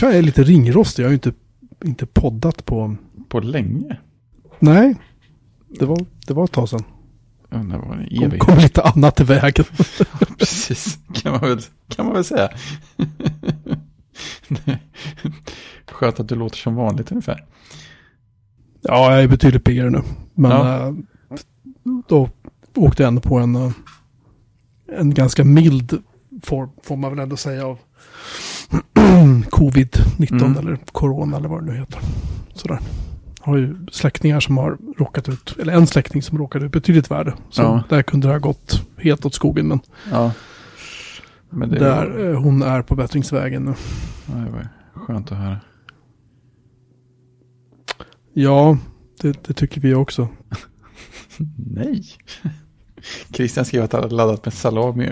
Jag är lite ringrostig. Jag har ju inte, inte poddat på... På länge? Nej, det var, det var ett tag sedan. Ja, det var en Kom, evig. kom lite annat i vägen. Precis, kan man väl, kan man väl säga. Skönt att du låter som vanligt ungefär. Ja, jag är betydligt piggare nu. Men Ja. eh, då åkte jag ändå på en, eh, en ganska mild form, får man väl ändå säga, av covid-19 Mm. eller corona eller vad det nu heter. Sådär. Har ju släktingar som har råkat ut, eller en släkting som råkade ut betydligt värre. Så Ja. där kunde det ha gått helt åt skogen. Men Ja. Men där, var, eh, hon är på bättringsvägen nu. ja, det var skönt att höra. Ja, det, det tycker vi också. Nej. Christian skrev att han hade laddat med salami,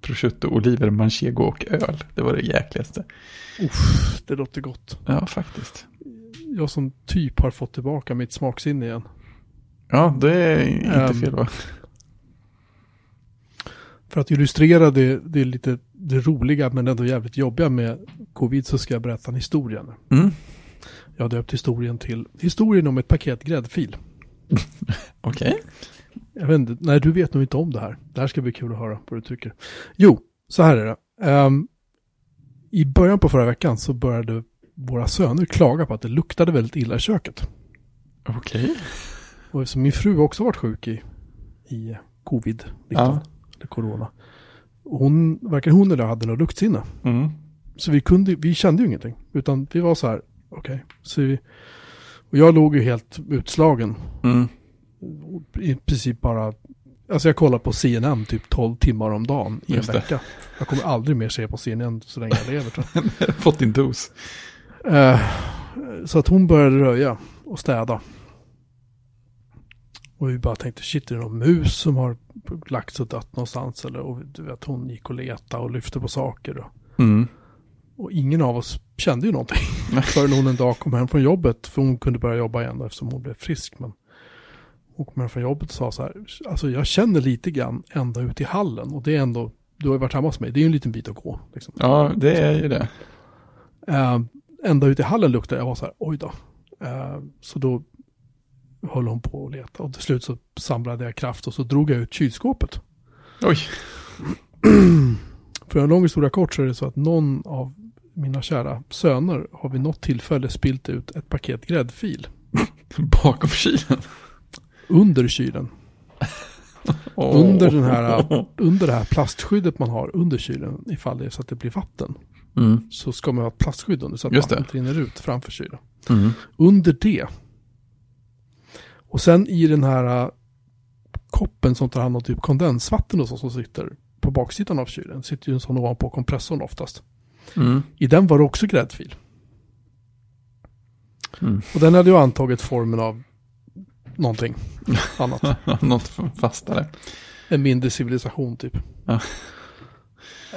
prosciutto, oliver, manchego och öl. Det var det jäkligaste. Uff, det låter gott. Ja, faktiskt. Jag som typ har fått tillbaka mitt smaksinne igen. Ja, det är inte Ehm. fel va? För att illustrera det, det är lite det roliga men ändå jävligt jobbiga med covid så ska jag berätta en historia nu. Mm. Jag har döpt historien till historien om ett paket gräddfil. Okej. Jag vet inte, nej du vet nog inte om det här. Det här ska bli kul att höra vad du tycker. Jo, så här är det. Ehm, I början på förra veckan så började våra söner klaga på att det luktade väldigt illa i köket. Okej. Och eftersom min fru också varit sjuk i, i covid-19, Ja. eller corona. Hon, varken hon eller jag hade något luktsinne. Mm. Så vi, kunde, vi kände ju ingenting. Utan vi var så här, okej. Så vi, och jag låg ju helt utslagen. Mm. I princip bara, alltså jag kollar på CNN typ 12 timmar om dagen i en Just det. vecka. Jag kommer aldrig mer se på CNN så länge jag lever tror jag. Fått din dos. Eh, så att hon började röja och städa. Och vi bara tänkte, shit är det någon mus som har lagt sig och dött någonstans? Eller, och du vet, hon gick och letade och lyfte på saker. Och, Mm. och ingen av oss kände ju någonting. Förrän hon en dag kom hem från jobbet, för hon kunde börja jobba igen då, eftersom hon blev frisk. Men kom hem från jobbet och sa så här, alltså jag känner lite grann ända ut i hallen. Och det är ändå, du har ju varit hemma hos mig, det är ju en liten bit att gå. Liksom. Ja, det är ju det. Eh, ända ut i hallen luktade jag var så här, oj då. Eh, så då höll hon på att leta och till slut så samlade jag kraft och så drog jag ut kylskåpet. Oj. För en lång historia kort så är det så att någon av mina kära söner har vid något tillfälle spilt ut ett paket gräddfil Bakom kylen. Under kylen. Åh. Under, den här, under det här plastskyddet man har under kylen ifall det är så att det blir vatten. Mm. Så ska man ha ett plastskydd under så att Just det. vattnet rinner ut framför kylen. Mm. under det. Och sen i den här äh, koppen som tar hand om typ kondensvatten och så som sitter på baksidan av kylen sitter ju en sån ovanpå kompressorn oftast. Mm. I den var det också gräddfil. Mm. Och den hade ju antagit formen av någonting annat. Något fastare. En mindre civilisation typ. Ja.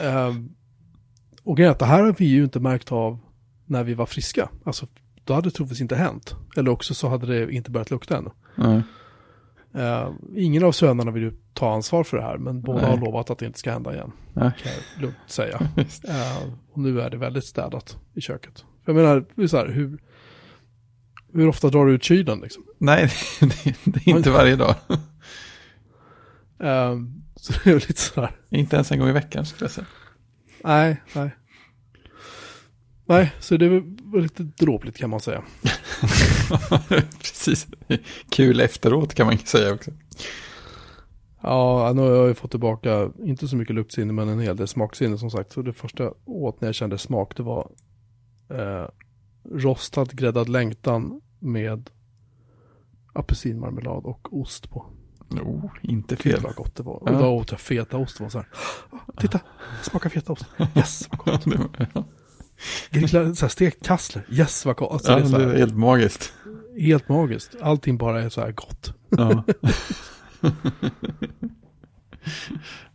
Ehm, och grejen det här har vi ju inte märkt av när vi var friska. Alltså, då hade det troligtvis inte hänt. Eller också så hade det inte börjat lukta ännu. Nej. Eh, ingen av sönerna vill ju ta ansvar för det här, men båda Nej. har lovat att det inte ska hända igen. Nej. Kan jag lugnt säga. Eh, och nu är det väldigt städat i köket. Jag menar, så här, hur, hur ofta drar du ut kylen liksom? Nej, det, det är inte varje dag. Eh, så det är lite så här, Inte ens en gång i veckan skulle jag säga. nej, nej. Nej, så det var lite dråpligt kan man säga. Precis. Kul efteråt kan man säga också. Ja, nu har jag ju fått tillbaka, inte så mycket luktsinne, men en hel del smaksinne som sagt. Så det första jag åt när jag kände smak, det var eh, rostad gräddad längtan med apelsinmarmelad och ost på. Oh, inte Gud fel. vad gott det var. Och Ja. då åt jag fetaost. Det var så här, "Åh, titta, smaka fetaost. Yes, vad gott. Ja, Grilla, så här, stekt kassler. Yes, vad gott. Alltså, ja, det är så det är här, helt magiskt. helt magiskt. Allting bara är så här gott. Ja.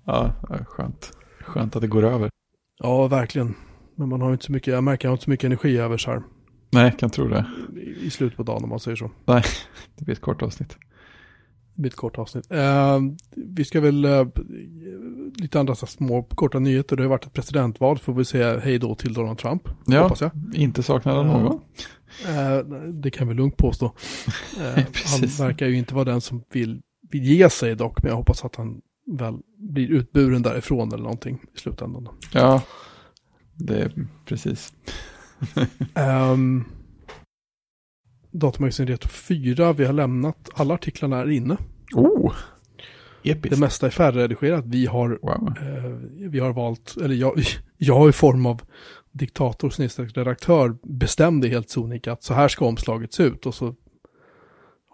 ja, skönt. Skönt att det går över. Ja, verkligen. Men man har inte så mycket, jag märker jag har inte så mycket energi över så här Nej, jag kan tro det. i, i slutet på dagen om man säger så. Det blir ett kort avsnitt. Det blir ett kort avsnitt. Eh, vi ska väl, eh, lite andra små korta nyheter. Det har varit ett presidentval, får vi säga hej då till Donald Trump. Ja, Hoppas jag. inte saknad av någon. Eh, det kan vi lugnt påstå. Eh, han verkar ju inte vara den som vill, vill ge sig dock, men jag hoppas att han väl blir utburen därifrån eller någonting i slutändan. Ja, det är precis. Um, Datamagasin Retro 4, vi har lämnat, alla artiklarna är inne. Oh, Det episkt. mesta är färdigredigerat. Vi har, Wow. eh, vi har valt, eller jag, jag i form av diktator redaktör bestämde helt sonika att så här ska omslaget se ut. Och så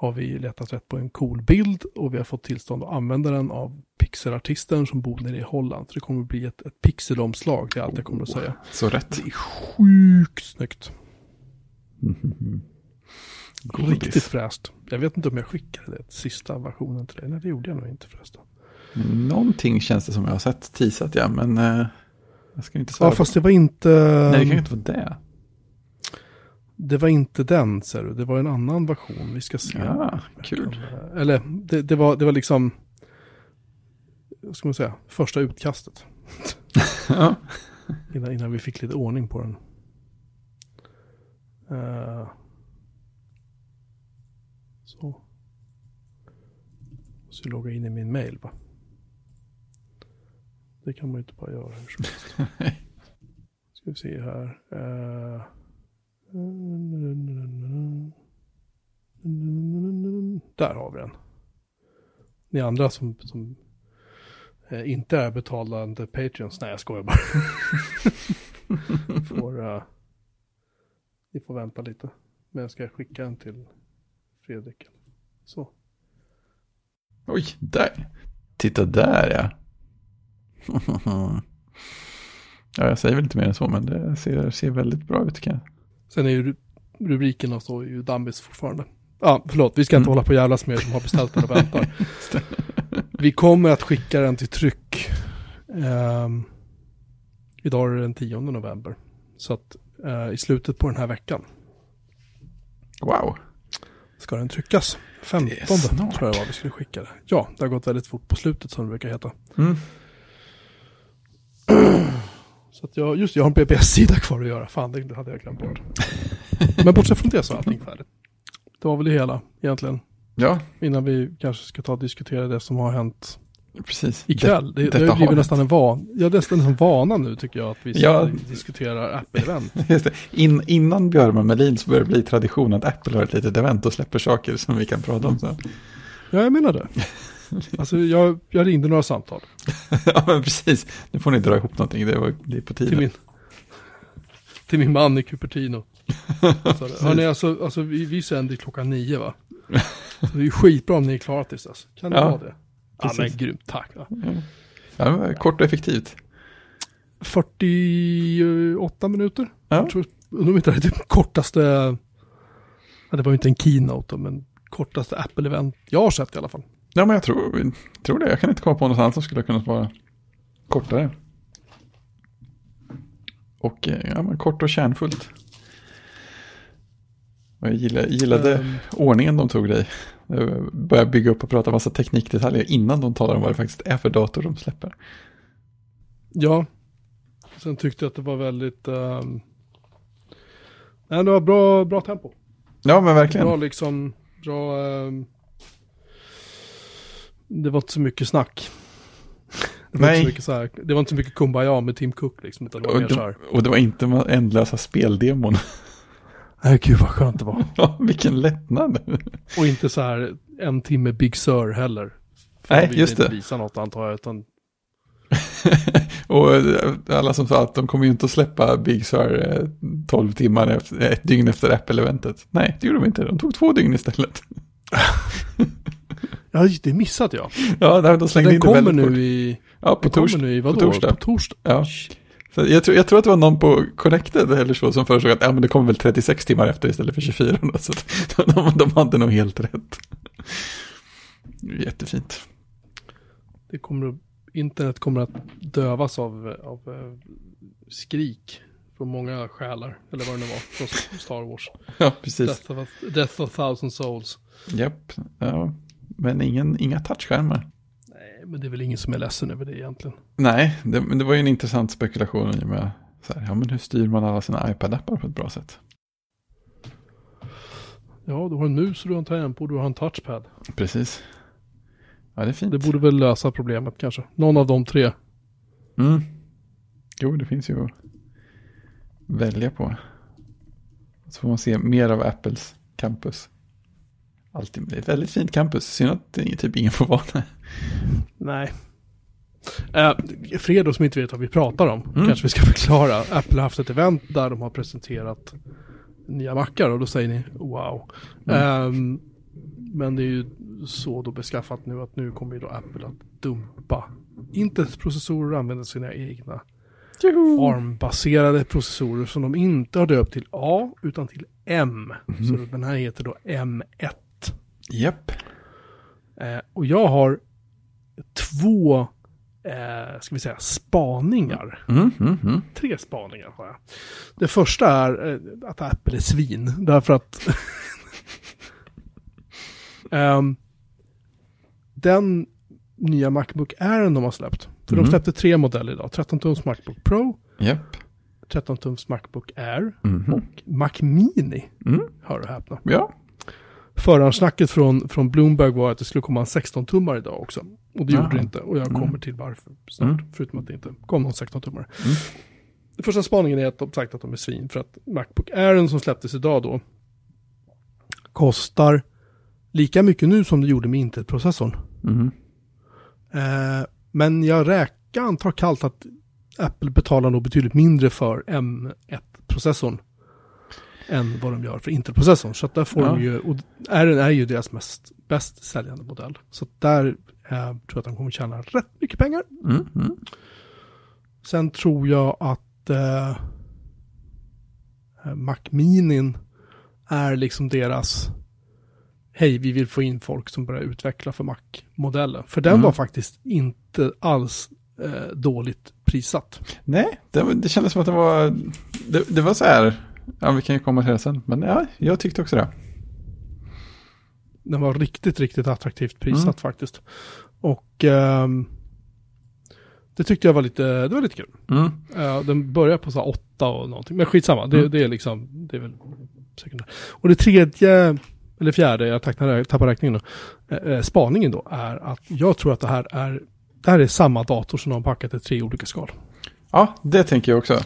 har vi letat rätt på en cool bild och vi har fått tillstånd att använda den av pixelartisten som bor nere i Holland. Så det kommer att bli ett, ett pixelomslag, det är allt jag kommer att säga. Så rätt. Det är sjukt snyggt. Mhm. Riktigt fräscht. Jag vet inte om jag skickade det, sista versionen till dig. Nej, det gjorde jag nog inte förresten. Någonting känns det som jag har sett teasat, ja, men eh, jag ska inte Ja, svära på- fast det var inte... Nej, det kan ju inte vara det. Det var inte den, ser du. Det var en annan version. Vi ska se. Ja, kul. Eller, det, det, var, det var liksom... Vad ska man säga? Första utkastet. Ja. Innan, innan vi fick lite ordning på den. Eh, så. Så logga in i min mail, va? Det kan man ju inte bara göra hur som helst. Ska vi se här. Eh, där har vi den. Ni andra som, som eh, inte är betalande Patreons. Nej, jag skojar bara. får, uh, ni får vänta lite. Men jag ska skicka den till Fredrik. Så. Oj, där. Titta där ja. ja, jag säger väl inte mer än så, men det ser, ser väldigt bra ut. Kan jag. Sen är ju ru- rubrikerna står ju dammis fortfarande. Ja, förlåt, vi ska inte Mm. hålla på och jävlas med er som har beställt den och väntar. Vi kommer att skicka den till tryck. Um, idag är det den 10 november. Så att eh, i slutet på den här veckan Wow. ska den tryckas. 15 snart. tror jag var vi skulle skicka det. Ja, det har gått väldigt fort på slutet som det brukar heta. Mm. Så att jag, just det, jag har en BBS-sida kvar att göra. Fan, det hade jag glömt bort. Men bortsett från det så är allting färdigt. Det var väl det hela egentligen. Ja, Innan vi kanske ska ta och diskutera det som har hänt precis. ikväll. Det, det, detta har blivit nästan en van. Ja, det nästan en vana nu tycker jag att vi Ja. diskuterar Apple-event. Det. In, innan Björman Melin så börjar det bli tradition att Apple har ett litet event och släpper saker som vi kan prata om sen. Ja, jag menar det. Alltså, jag, jag ringde några samtal ja, men precis. Nu får ni dra ihop någonting, det, var, det är på till tiden. min, till min man i Cupertino. Så, hörni, alltså, alltså, vi, vi sänder klockan nio va? Så det är ju skitbra om ni är klara tills dess. Kan ni Ja, ha det? Ja, men precis. grymt, tack. Ja. Ja, kort och effektivt. 48 minuter. Ja. Jag tror, undrar om inte det är typ kortaste, ja, det var ju inte en keynote men kortaste Apple-event jag har sett i alla fall. Ja, men jag tror, tror det. Jag kan inte komma på något annat som skulle kunna vara kortare. Och eh, ja, men kort och kärnfullt. Och jag gillade, gillade Ehm, ordningen de tog dig. Börja bygga upp och prata massa teknikdetaljer innan de talar om vad det faktiskt är för dator de släpper. ja, sen tyckte jag att det var väldigt, um, nej, det var bra, bra tempo. Ja, men verkligen. Bra liksom, bra, ehm, det var inte så mycket snack. Det var, Nej. inte så mycket så här, det var inte så mycket kumbaya med Tim Cook liksom, utan det var Och, mer så de, här, och det var inte ma- ändlösa speldemon. nej gud vad skönt det var. Ja, Vilken lättnad. Och inte så här en timme Big Sur heller. För Nej, de just inte det. visa något antar jag, utan och eh, alla som sa att de kommer ju inte att släppa Big Sur eh, 12 timmar efter, ett dygn efter Apple-eventet. Nej, det gjorde de inte. De tog två dygn istället. Ja, det missade jag. Ja, nej, de slängde Den in det väldigt nu fort. i, Ja, på, den kommer tors nu i vadå? på torsdag. På torsdag. Ja. Så jag, tror, jag tror att det var någon på Connected eller så som föreslog att ja, men det kommer väl 36 timmar efter istället för 24. Då, så de, de hade nog helt rätt. Jättefint. Det kommer, internet kommer att dövas av, av eh, skrik från många själar. Eller vad det nu var, från Star Wars. Ja, precis. Death of, Death of thousand souls. Japp. Ja. Men ingen, inga touchskärmar. Nej, men det är väl ingen som är ledsen över det egentligen. Nej, det, men det var ju en intressant spekulation i och med så här, ja men hur styr man alla sina iPad-appar på ett bra sätt? Ja, du har en mus och du har en tangentbord och du har en touchpad. Precis. Ja, det är fint. Det borde väl lösa problemet kanske. Någon av de tre. Mm. Jo, det finns ju att välja på. Så får man se mer av Apples campus. Alltid, det är ett väldigt fint campus. Synd att typ ingen får vara där. Nej. Uh, för er då som inte vet vad vi pratar om, Mm. kanske vi ska förklara. Apple har haft ett event där de har presenterat nya mackar och då säger ni wow. Ehm, men det är ju så då beskaffat nu att nu kommer ju då Apple att dumpa Intels-processorer och använda sina egna ARM-baserade processorer som de inte har döpt till A utan till M. Så den här heter då M1. Japp. Eh, och jag har två, eh, ska vi säga, spaningar. Mm, mm, mm. Tre spaningar har jag. Det första är eh, att Apple är svin. Därför att Ehm, den nya Macbook Airen de har släppt. För de släppte tre modeller idag. 13-tums Macbook Pro, Japp. 13-tums Macbook Air Mhm. och Mac Mini. Mm. Hör och häpna. Ja. Förhandsnacket från, från Bloomberg var att det skulle komma en 16-tummare idag också. Och det Jaha. gjorde det inte. Och jag kommer Mm. till varför snart. Mm. Förutom att det inte kom någon 16-tummare. Mm. Den första spaningen är att de sagt att de är svin. För att Macbook Airen som släpptes idag då kostar lika mycket nu som det gjorde med Intel-processorn. Mhm. Eh, men jag räknar, antar kallt att Apple betalar nog betydligt mindre för M1-processorn än vad de gör för Intel-processorn. Så att där får Ja. de ju, och Airen är ju deras mest bäst säljande modell. Så där eh, tror jag att de kommer tjäna rätt mycket pengar. Mm, mm. Sen tror jag att eh, eh, Mac Minin är liksom deras Hej, vi vill få in folk som börjar utveckla för Mac-modellen. För den Mm. var faktiskt inte alls eh, dåligt prissatt. Nej, det, det kändes som att det var, det, det var så här, ja vi kan ju komma till det sen, men ja, jag tyckte också det. Den var riktigt, riktigt attraktivt prissatt Mm. faktiskt. Och ehm, det tyckte jag var lite, det var lite kul. Mm. Ja, den börjar på så här åtta och någonting. Men skitsamma, det, Mm. det är liksom, det är väl sekundär. Och det tredje, eller fjärde, jag tappar, tappar räkningen då, eh, eh, spaningen då är att jag tror att det här är, det här är samma dator som de har packat i tre olika skal. Ja, det tänker jag också.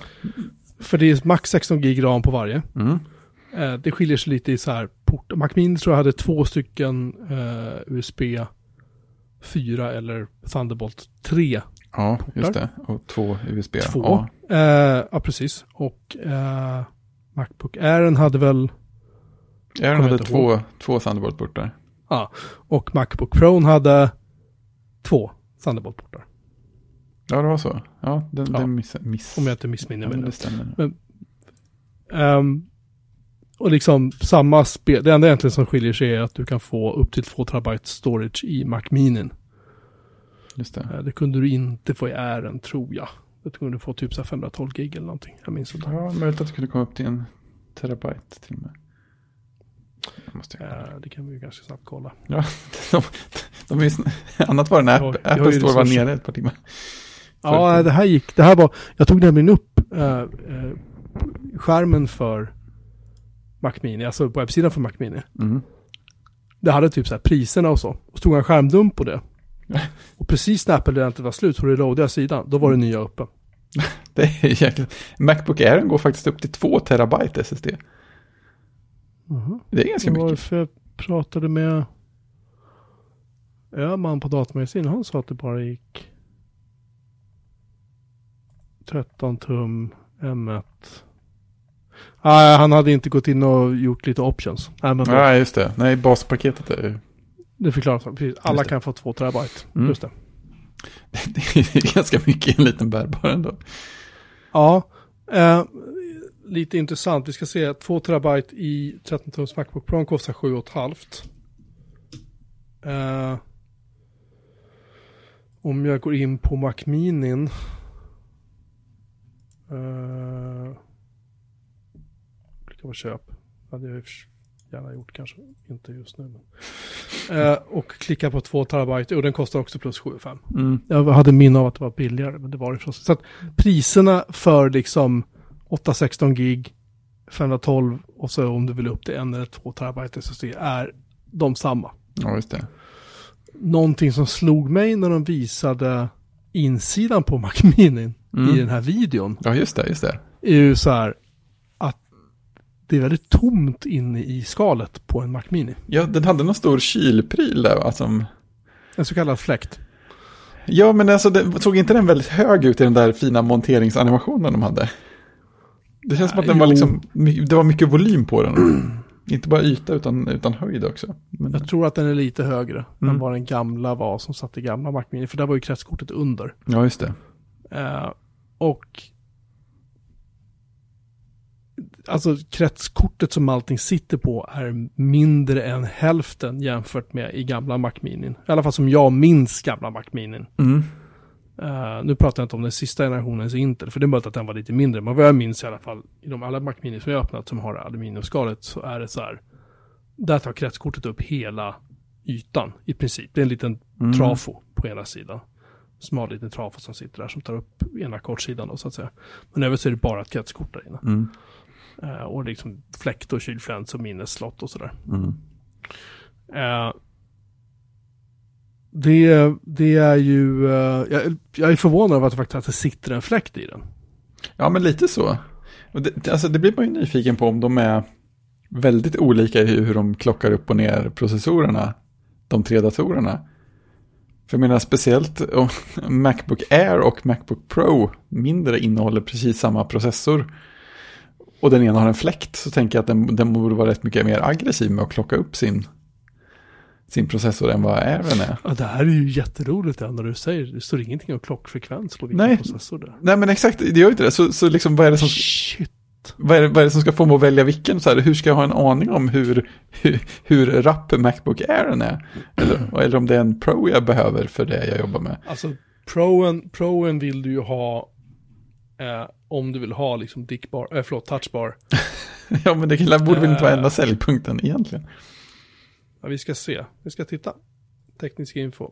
För det är max 16 gig ram på varje. Mm. Eh, det skiljer sig lite i så här port. Mac Mini tror jag hade två stycken eh, USB 4 eller Thunderbolt 3 Ja, just det. Och två USB. Två. Ja. Eh, ja, precis. Och eh, Macbook Airen hade väl, Kommer hade två, två Thunderbolt-portar. ja, och Macbook Pro hade två Thunderbolt-portar. Ja, det var så. Ja, den, Ja. den miss, miss. Om jag inte missminner ja, mig men nu. det stämmer. Ehm, och liksom samma spel, det enda egentligen som skiljer sig är att du kan få upp till 2 terabyte storage i Mac Mini. Just det. Eh, det kunde du inte få i Airen tror jag. Det kunde du få typ så här 512 gig eller någonting. Jag minns inte. Ja, möjligt att det kunde komma upp till en terabyte till och med. Jag. Eh, det kan vi ju ganska snabbt kolla. Ja, de, de är ju sn- annat var det när Ja, Apple, jag Apple Store var nere ett par timmar. Ja, det här gick, det här var, jag tog nämligen upp eh, eh, skärmen för Mac Mini, alltså på webbsidan för Mac Mini. Mm. Det hade typ så här priserna och så. Och så tog jag en skärmdump på det. Och precis när Apple-eventet var slut så reloadade jag sidan. Då var det nya uppe. Det är jäkligt. Macbook Air går faktiskt upp till 2 terabyte SSD. Det är ganska mycket. för jag pratade med Öhman på datamagasin. Han sa att det bara gick 13 tum M1. Nej, han hade inte gått in och gjort lite options. Nej, men Ja, just det. Nej, baspaketet är det förklaras. Precis. Alla kan få 2 terabyte. Mm. Just det. det är ganska mycket i en liten bärbar ändå. Ja, eh, lite intressant. Vi ska se 2 terabyte i 13 tums Macbook Pro kostar 7,5. Eh, om jag går in på Mac Minin. Eh, klicka på köp. hade jag gärna gjort kanske. Inte just nu. Men. Eh, och klicka på 2 terabyte, och den kostar också plus 7 5. Mm. Jag hade minne av att det var billigare, men det var det förstås. Så att priserna för liksom 816 gig, 512 och så om du vill upp till 1 eller 2 terabyte SSD är de samma. Ja, just det. Någonting som slog mig när de visade insidan på Mac Mini Mm. i den här videon Ja, just det, just det. är ju så här att det är väldigt tomt inne i skalet på en Mac Mini. Ja, den hade någon stor kylpryl där, va, som... En så kallad fläkt. Ja, men alltså, det, såg inte den väldigt hög ut i den där fina monteringsanimationen de hade? Det känns som att den var liksom, det var mycket volym på den. inte bara yta utan, utan höjd också. Men, Jag tror att den är lite högre Mm. än vad den gamla var som satt i gamla Mac Mini. För där var ju kretskortet under. ja, just det. Eh, och alltså kretskortet som allting sitter på är mindre än hälften jämfört med i gamla Mac Mini. I alla fall som jag minns gamla Mac Mini. Mm. Eh, nu pratar jag inte om den sista generationens Intel, för det är möjligt att den var lite mindre. Men vad jag minns i alla fall, i de alla Mac Mini som jag öppnat som har aluminiumskalet, så är det så här. Där tar kretskortet upp hela ytan i princip. Det är en liten Mm. trafo på ena sidan. Smal liten trafo som sitter där som tar upp ena kortsidan då så att säga. Men övrigt så är det bara ett kretskort där inne. Mm. Eh, och liksom fläkt och kylfläns och minnesslott och sådär. Mm. Eh, det, det är ju, eh, jag, jag är förvånad över att det faktiskt att det sitter en fläkt i den. Ja, men lite så. Och det, det- alltså, det blir man ju nyfiken på om de är väldigt olika i hur de klockar upp och ner processorerna, de tre datorerna. För jag menar speciellt om Macbook Air och Macbook Pro mindre innehåller precis samma processor och den ena har en fläkt så tänker jag att den, den borde vara rätt mycket mer aggressiv med att klocka upp sin, sin processor än vad Airen är. Ja, det här är ju jätteroligt när du säger det. står ingenting om klockfrekvens på vilken Nej. processor det är. Nej men exakt, det gör inte det. Så, så liksom vad är det som... Shit. Vad är, det, vad är det som ska få mig att välja vilken? Så här, hur ska jag ha en aning om hur, hur, hur rapp Macbook Airen är? Eller, eller om det är en Pro jag behöver för det jag jobbar med. Alltså proen, proen vill du ju ha eh, om du vill ha liksom dickbar, eh, förlåt, touchbar. Ja, men det borde väl inte vara Eh. enda säljpunkten egentligen. Ja, vi ska se, vi ska titta. Teknisk info.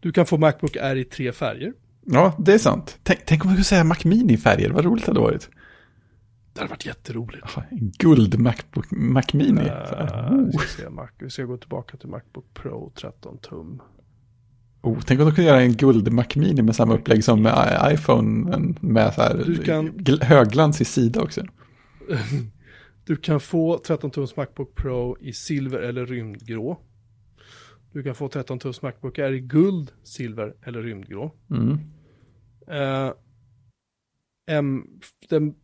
Du kan få Macbook Air i tre färger. Ja, det är sant. Tänk, tänk om jag skulle säga Mac Mini-färger, vad roligt det hade varit. Det hade varit jätteroligt. En guld Macbook, Mac Mini. Här, vi, oh. ska se, Mac, vi ska gå tillbaka till Macbook Pro 13 tum. Oh, tänk om de kunde göra en guld Mac Mini med samma upplägg som med iPhone, med så här kan- gl- högglans i sida också. Du kan få 13 tums Macbook Pro i silver eller rymdgrå. Du kan få 13 tums Macbook Air i guld, silver eller rymdgrå. Mm. Eh, M, den,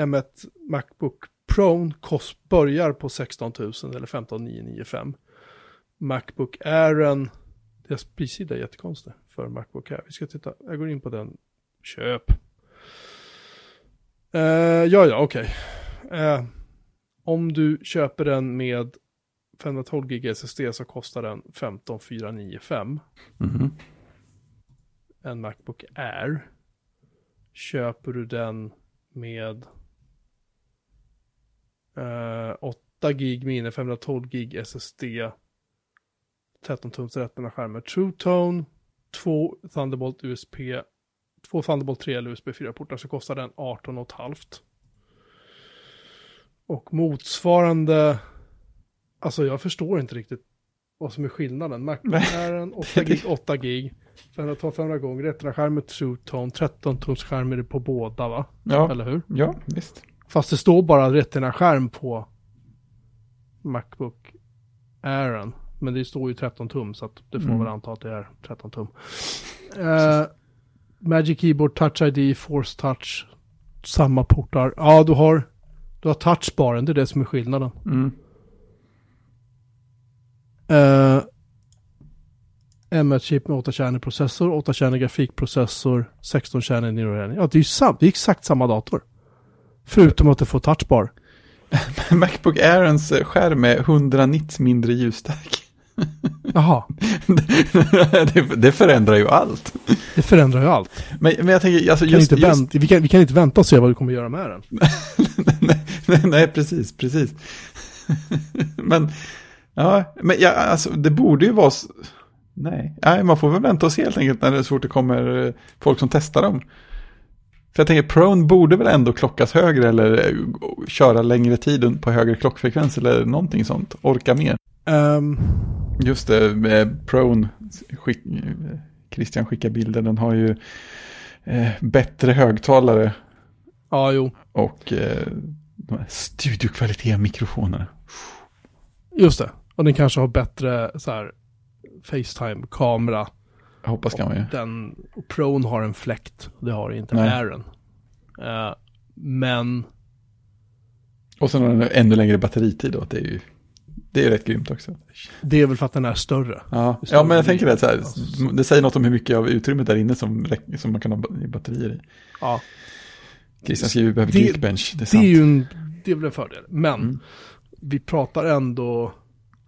M1 Macbook Pro kost börjar på 16 000 eller 15 995. Macbook Airen, deras prissida är jättekonstig för Macbook Air. Vi ska titta, jag går in på den, köp. Eh, ja, ja, okej. Eh, om du köper den med 512 GB SSD så kostar den 15 495 Mhm. en Macbook Air. Köper du den med eh, 8 gig minne, 512 gig SSD, 13 tums rätterna skärmar, True Tone, 2 Thunderbolt USB, 2 Thunderbolt 3 eller USB 4-portar så kostar den 18 och halvt. Och motsvarande, alltså jag förstår inte riktigt vad som är skillnaden. Macbook Nej. Airen 8 gig, 8 gig. 512 500 gånger, rätterna skärmar True Tone, 13 tums skärm är det på båda va? Ja, Eller hur? ja, visst. Fast det står bara rätterna skärm på Macbook Airen. Men det står ju 13 tum så att det får Mm. väl anta att det är 13 tum. Eh, Magic Keyboard, Touch ID, Force Touch, samma portar. Ja, du har, du har touchbaren, det är det som är skillnaden. Mm. Uh, M1-chip med 8-kärnig processor, 8-kärnig grafikprocessor, 16-kärnig neural Ja, det är ju sam- det är exakt samma dator. Förutom att du får touchbar. Macbook Airens eh, skärm är 100 nits mindre ljusstark. Jaha, det, det förändrar ju allt. det förändrar ju allt. Men, men jag tänker, alltså Vi kan, just, inte just vänta, vi, kan, vi kan inte vänta och se vad du kommer göra med den. nej, nej, nej, precis, precis. men, Ja, men ja, alltså, det borde ju vara... Nej. Nej, man får väl vänta och se helt enkelt när det så fort det kommer eh, folk som testar dem. För jag tänker, Prone borde väl ändå klockas högre eller eh, köra längre tid på högre klockfrekvens eller någonting sånt. Orka mer. Ehm, Just det, eh, Prone, skick, Christian skickar bilden, den har ju eh, bättre högtalare ja, jo. och eh, de här studiokvalitet-mikrofonerna. Just det. Och den kanske har bättre så här Facetime-kamera. Jag hoppas kan man ju. Den, Prone har en fläkt. Det har inte Nej. Aaron. Eh, men Och sen har den ännu längre batteritid då, det är ju det är rätt grymt också. det är väl för att den är större. Ja, Just ja det. men jag tänker det så här, det säger något om hur mycket av utrymmet där inne som, som man kan ha ba- batterier i. Ja, Christian skriver vi behöver Det- Geekbench, det är det sant. är ju en, det är väl en fördel. Men Mm. vi pratar ändå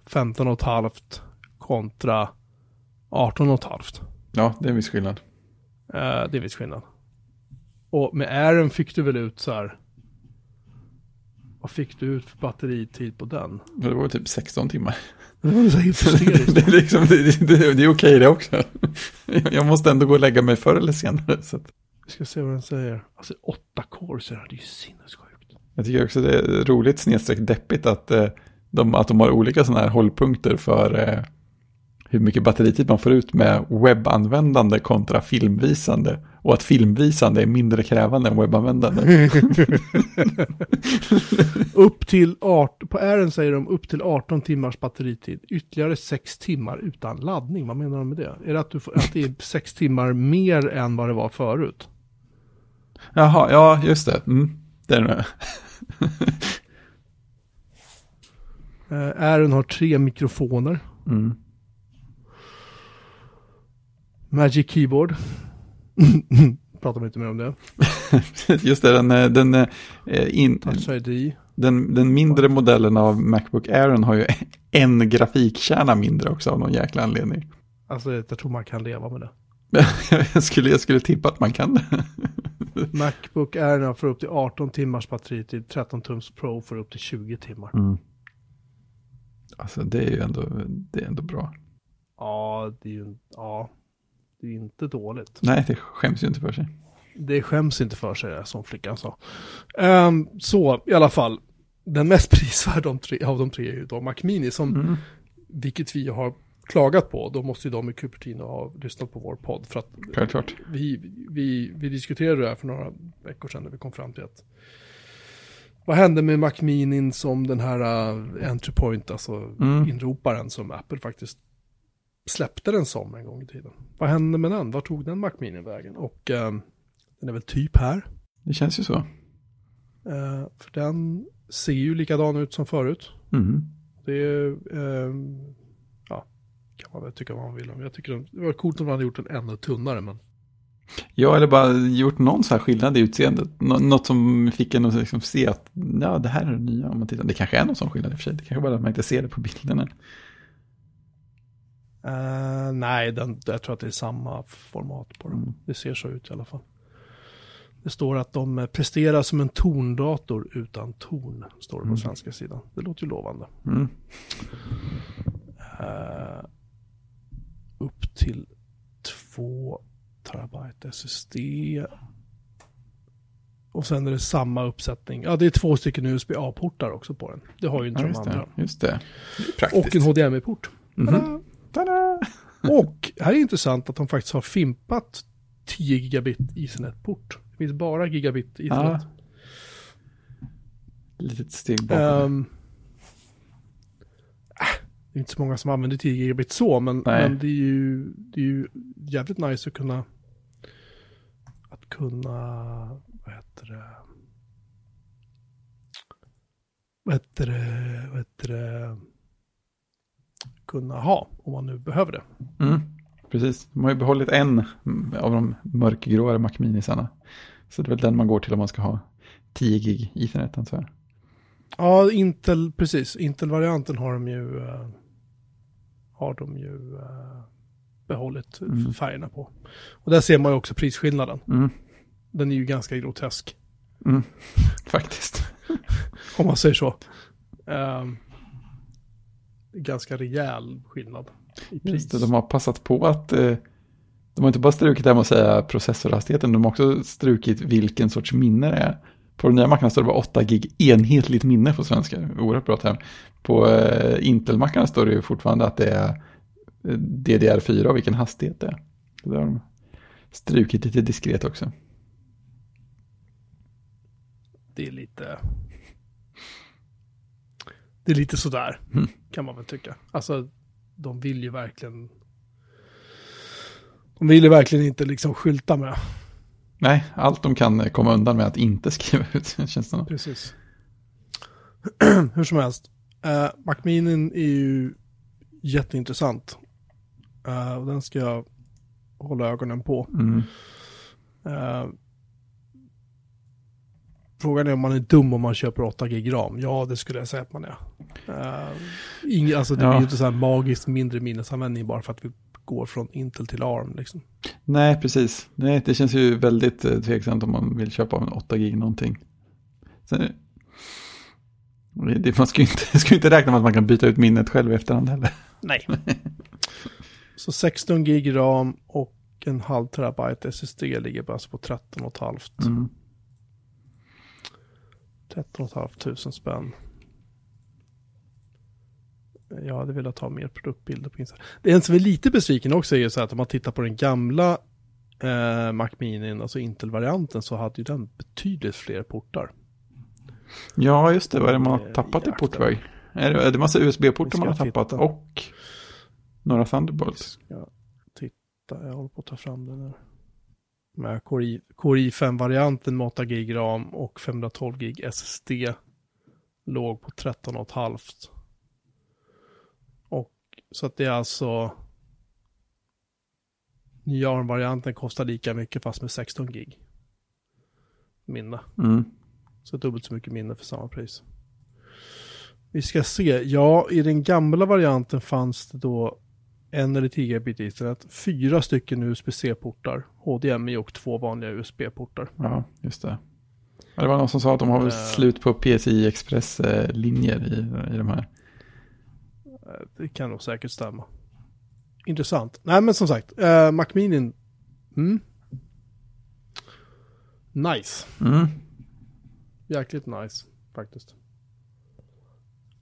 15,5 kontra 18,5. Ja, det är en viss skillnad. Eh, det är viss skillnad. Och med Aaron fick du väl ut så här. Vad fick du ut för batteritid på den? Det var typ 16 timmar. Det var så hysteriskt. det, är liksom, det, det, det är okej det också. Jag måste ändå gå och lägga mig förr eller senare. Så att, Vi ska se vad den säger. Alltså åtta cores, det är ju sinnessjukt. jag tycker också det är roligt snedstreck deppigt att, eh, de, att de har olika sådana här hållpunkter för eh, hur mycket batteritid man får ut med webbanvändande kontra filmvisande. Och att filmvisande är mindre krävande än webbanvändande. upp till 18, på Aaron säger de upp till 18 timmars batteritid. Ytterligare 6 timmar utan laddning. Vad menar de med det? Är det att, du får, att det är 6 timmar mer än vad det var förut? Jaha, ja just det. Mm, det är det. Uh, Aaron har tre mikrofoner. Mm. Magic Keyboard. Pratar vi inte mer om det. Just det, den, eh, den, eh, in, den, den mindre modellen av Macbook Air har ju en grafikkärna mindre också av någon jäkla anledning. Alltså jag tror man kan leva med det. jag, skulle, jag skulle tippa att man kan det. Macbook Air får upp till 18 timmars batteritid. 13 tums Pro får upp till 20 timmar. Alltså det är ju ändå, det är ändå bra. Ja, det är ju ja, det är inte dåligt. Nej, det skäms ju inte för sig. Det skäms inte för sig, som flickan sa. Ehm, så, i alla fall. Den mest prisvärda av de tre, av de tre är ju då Mac Mini, som, Mm. vilket vi har klagat på. Då måste ju de i Cupertino ha lyssnat på vår podd. För att Självklart. vi, vi, vi diskuterade det här för några veckor sedan när vi kom fram till att vad hände med Mac Mini som den här uh, entry point, alltså Mm. inroparen som Apple faktiskt släppte den som en gång i tiden. Vad hände med den? Var tog den Mac vägen? Och ehm, den är väl typ här. Det känns ju så. Eh, för den ser ju likadan ut som förut. Mm. Det är, ehm, ja, kan man väl tycka vad man vill om. Jag tycker den, det var coolt om man hade gjort den ännu tunnare, men Ja, eller bara gjort någon så här skillnad i utseendet. Nå- något som fick en att liksom se att ja, det här är det nya om man tittar. Det kanske är någon sån skillnad i och för sig. Det kanske bara att man inte ser det på bilderna. Eh, nej, den, jag tror att det är samma format på den. Mm. Det ser så ut i alla fall. Det står att de eh, presterar som en torndator utan torn, står det på Mm. svenska sidan. Det låter ju lovande. Mm. Eh, upp till 2 terabyte SSD. Och sen är det samma uppsättning. Ja, det är två stycken USB-A-portar också på den. Det har ju inte Ja, de andra. det. Just det. det praktiskt. Och en HDMI-port. Mhm. Tada! Tada! Och här är intressant att de faktiskt har fimpat 10 gigabit Ethernet-port. Det finns bara gigabit Ethernet. Litet steg. Ehm, äh, det är inte så många som använder 10 gigabit så, men, men det, är ju, det är ju jävligt nice att kunna att kunna, vad heter det, vad heter det, vad heter det, kunna ha om man nu behöver det. Mm. Precis, de har ju behållit en av de mörkgråare Mac Minisarna. Så det är väl den man går till om man ska ha 10 gig Ethernet antar jag. Ja, Intel, precis. Intel-varianten har de ju, eh, har de ju eh, behållit Mm. färgerna på. Och där ser man ju också prisskillnaden. Mm. Den är ju ganska grotesk, Mm. Faktiskt. om man säger så. Ehm, ganska rejäl skillnad i pris. Just det, de har passat på att eh, de har inte bara strukit det här med att säga processorhastigheten, de har också strukit vilken sorts minne det är. På den nya mackarna står det bara 8 gig enhetligt minne på svenska, oerhört bra term. På eh, Intel-mackarna står det ju fortfarande att det är eh, DDR4 och vilken hastighet det är. Där har de strukit lite diskret också. Det är lite... Det är lite sådär, Mm. kan man väl tycka. Alltså, de vill ju verkligen... De vill ju verkligen inte liksom skylta med. Nej, allt de kan komma undan med att inte skriva ut, känns det. Precis. Hur som helst. Uh, Macminin är ju jätteintressant. Eh, och den ska jag hålla ögonen på. Mm. Eh, frågan är om man är dum om man köper 8 gig ram. Ja, det skulle jag säga att man är. Uh, ing, alltså det Ja. blir ju inte så här magiskt mindre minnesanvändning bara för att vi går från Intel till ARM. Liksom. Nej, precis. Nej, det känns ju väldigt eh, tveksamt om man vill köpa en 8 gig någonting. Sen, det, man ska ju inte, ska ju inte räkna med att man kan byta ut minnet själv i efterhand heller. Nej. så 16 gig ram och en halv terabyte SSD ligger bara på 13,5. Mm. 13 500 spänn. Jag hade velat ha mer produktbilder på Instagram. Det en som är lite besviken också är ju så att om man tittar på den gamla eh, Mac Mini, alltså Intel-varianten, så hade ju den betydligt fler portar. Ja, just det. Vad är det man har Eh, tappat i portväg? Är det, är det massa USB-portar man har jag tappat? titta? Och några Thunderbolt? Ska titta, jag håller på att ta fram den nu. Med Core i- Core i5-varianten med 8 gig ram och 512 gig SSD låg på 13,5. Och så att det är alltså nya ARM-varianten kostar lika mycket fast med 16 gig minne. Mm. Så dubbelt så mycket minne för samma pris. Vi ska se. Ja, i den gamla varianten fanns det då en eller 10 gigabit internet, fyra stycken USB-C-portar, HDMI och två vanliga USB-portar. Ja, just det. Det var någon som sa att de har väl Eh. slut på PCI Express-linjer i, i de här. Eh, Det kan nog säkert stämma. Intressant. Nej, men som sagt, eh, Mac Mini, mm. Nice. Mm. Jäkligt nice, faktiskt.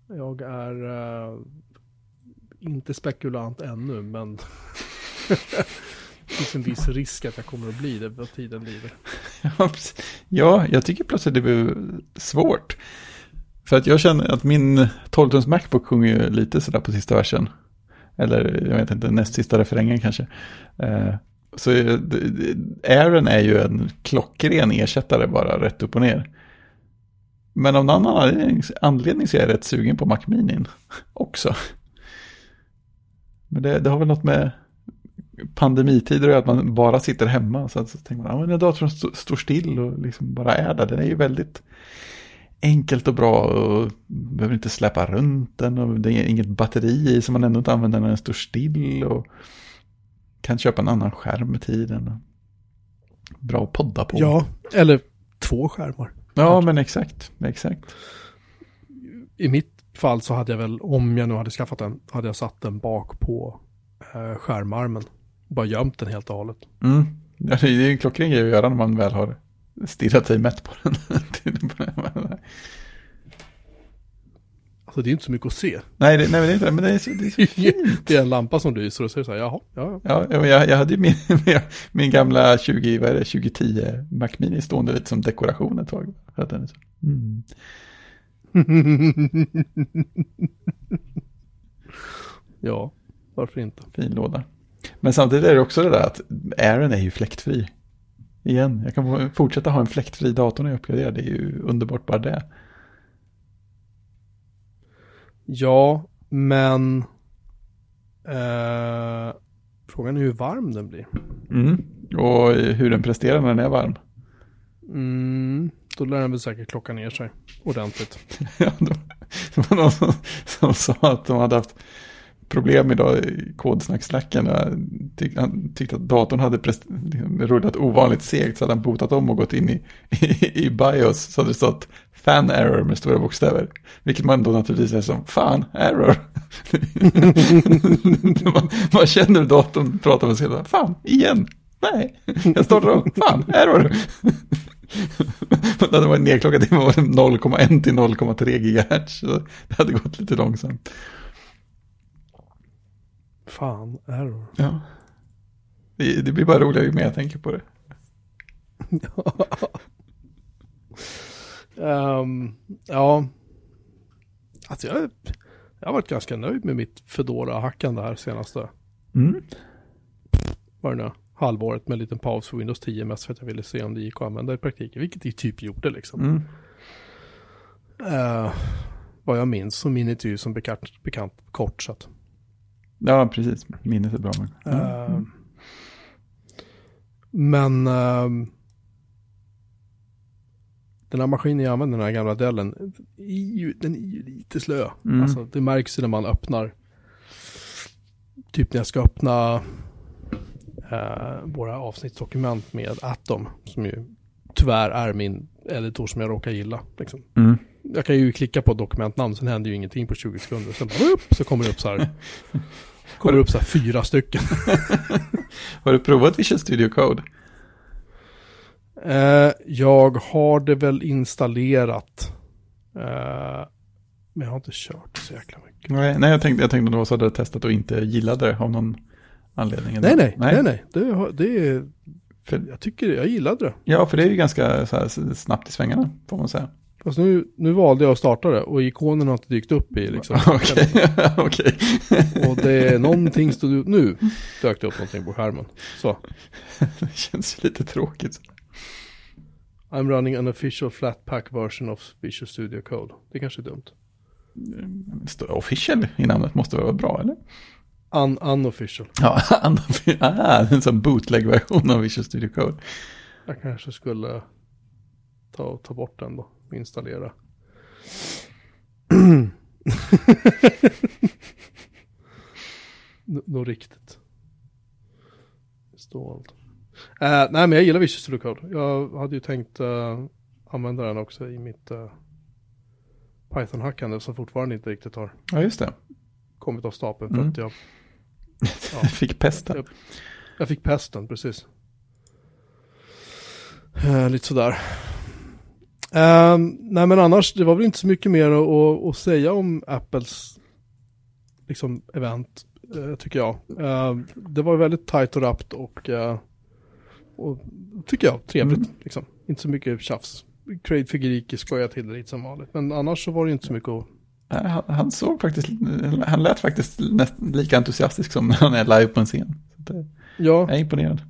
Jag är eh, inte spekulant ännu, men det finns en viss risk att jag kommer att bli det vad tiden lider. Ja, jag tycker plötsligt det blir svårt. För att jag känner att min 12-tums Macbook sjunger ju lite sådär på sista versen. Eller jag vet inte, näst sista refrängen kanske. Eh, så eh, Aaron är ju en klockren ersättare bara rätt upp och ner. Men av någon anledning, anledning så är jag rätt sugen på Mac Mini också. Men det, det har väl något med pandemitider och att man bara sitter hemma. Så, att, så tänker man, ja men när datorn st- står still och liksom bara är där. Den är ju väldigt enkelt och bra och behöver inte släppa runt den och det är inget batteri i som man ändå inte använder när den står still och kan köpa en annan skärm med tiden. Bra att podda på. Ja, eller två skärmar. ja men exakt, exakt. I mitt fall så hade jag väl, om jag nu hade skaffat den, hade jag satt den bak på eh, skärmarmen. Bara gömt den helt och hållet. Mm. Ja, det är ju en klockren grej att göra när man väl har stirrat sig mätt på den. Alltså det är inte så mycket att se. nej, det, nej, det är inte det, men det är så, det är så fint. det är en lampa som lyser och så är det så här, jaha, ja, ja. Ja, jag, jag hade ju min, min gamla 20, vad är det, 2010 Mac Mini stående lite som dekoration ett tag. För att den är så. Mm. ja, varför inte? Fin låda. Men samtidigt är det också det där att Aaron är ju fläktfri. Igen, jag kan fortsätta ha en fläktfri dator när jag uppgraderar. Det är ju underbart bara det. Ja, men eh, frågan är hur varm den blir. Mm. Och hur den presterar när den är varm. Mm, då lär den väl säkert klocka ner sig ordentligt. Ja, då, det var någon som, som sa att de hade haft problem idag i kodsnacksnacken. Tyck, han tyckte att datorn hade prest- liksom rullat ovanligt segt så hade han botat om och gått in i, i, i BIOS så hade det stått fan error med stora bokstäver. Vilket man då naturligtvis är som fan error. man, man känner datorn prata med sig fan igen. Nej, jag startar om. Fan, error. Det hade varit nedklockat till 0,1 till 0,3 GHz. Så det hade gått lite långsamt. Fan, error. Ja. Det, det blir bara roligare ju mer jag tänker på det. um, ja. Alltså jag, jag har varit ganska nöjd med mitt Fedora-hackande här senaste. Mm. Var det nu? Halvåret med en liten paus för Windows 10 mest för att jag ville se om det gick att använda i praktiken, vilket det typ gjorde liksom. Mm. Uh, vad jag minns så minnet är ju som bekant, bekant kort så att. Ja, precis. Minnet är bra. Men, uh, men uh, den här maskinen jag använder, den här gamla Dellen, den är ju lite slö. Mm. Alltså, det märks ju när man öppnar. Typ när jag ska öppna eh, våra avsnittsdokument med Atom, som ju tyvärr är min editor som jag råkar gilla. Liksom. Mm. Jag kan ju klicka på dokumentnamn, sen händer ju ingenting på 20 sekunder. Sen upp, så kommer det upp så här, kommer det upp så här fyra stycken. har du provat Visual Studio Code? Eh, jag har det väl installerat. Eh, men jag har inte kört så jäkla mycket. Nej, nej jag tänkte, jag tänkte att du hade testat och inte gillade det av någon anledning. Nej, nej, nej, nej. Det, det är, för, jag tycker, jag gillade det. Ja, för det är ju ganska här, snabbt i svängarna, får man säga. Fast nu, nu valde jag att starta det och ikonen har inte dykt upp i liksom. Okej, okej. Och det är någonting stod ut, nu dök det upp någonting på skärmen. Så. det känns lite tråkigt. I'm running an official flatpack version of Visual Studio Code. Det är kanske är dumt. Står official i namnet måste vara bra, eller? Un unofficial. Ja, ah, en sån bootleg-version av Visual Studio Code. Jag kanske skulle ta, ta bort den då, och installera. Något riktigt. Stolt. Uh, nej men jag gillar Visual Studio Code. Jag hade ju tänkt uh, använda den också i mitt uh, Python-hackande som fortfarande inte riktigt har ja, just det. kommit av stapeln. För Mm. att jag, Ja. fick pesten. Jag, jag fick pesten, precis. Uh, lite sådär. Um, nej men annars, det var väl inte så mycket mer att, att, säga om Apples liksom, event, uh, tycker jag. Uh, det var väldigt tajt och rappt och, uh, och tycker jag, trevligt. Mm. Liksom. Inte så mycket tjafs. Craig Figuriki skojar till det lite som vanligt. Men annars så var det inte så mycket att... Nej, Han, han såg faktiskt, han lät faktiskt näst, lika entusiastisk som när han är live på en scen. Det, Ja, jag är imponerad.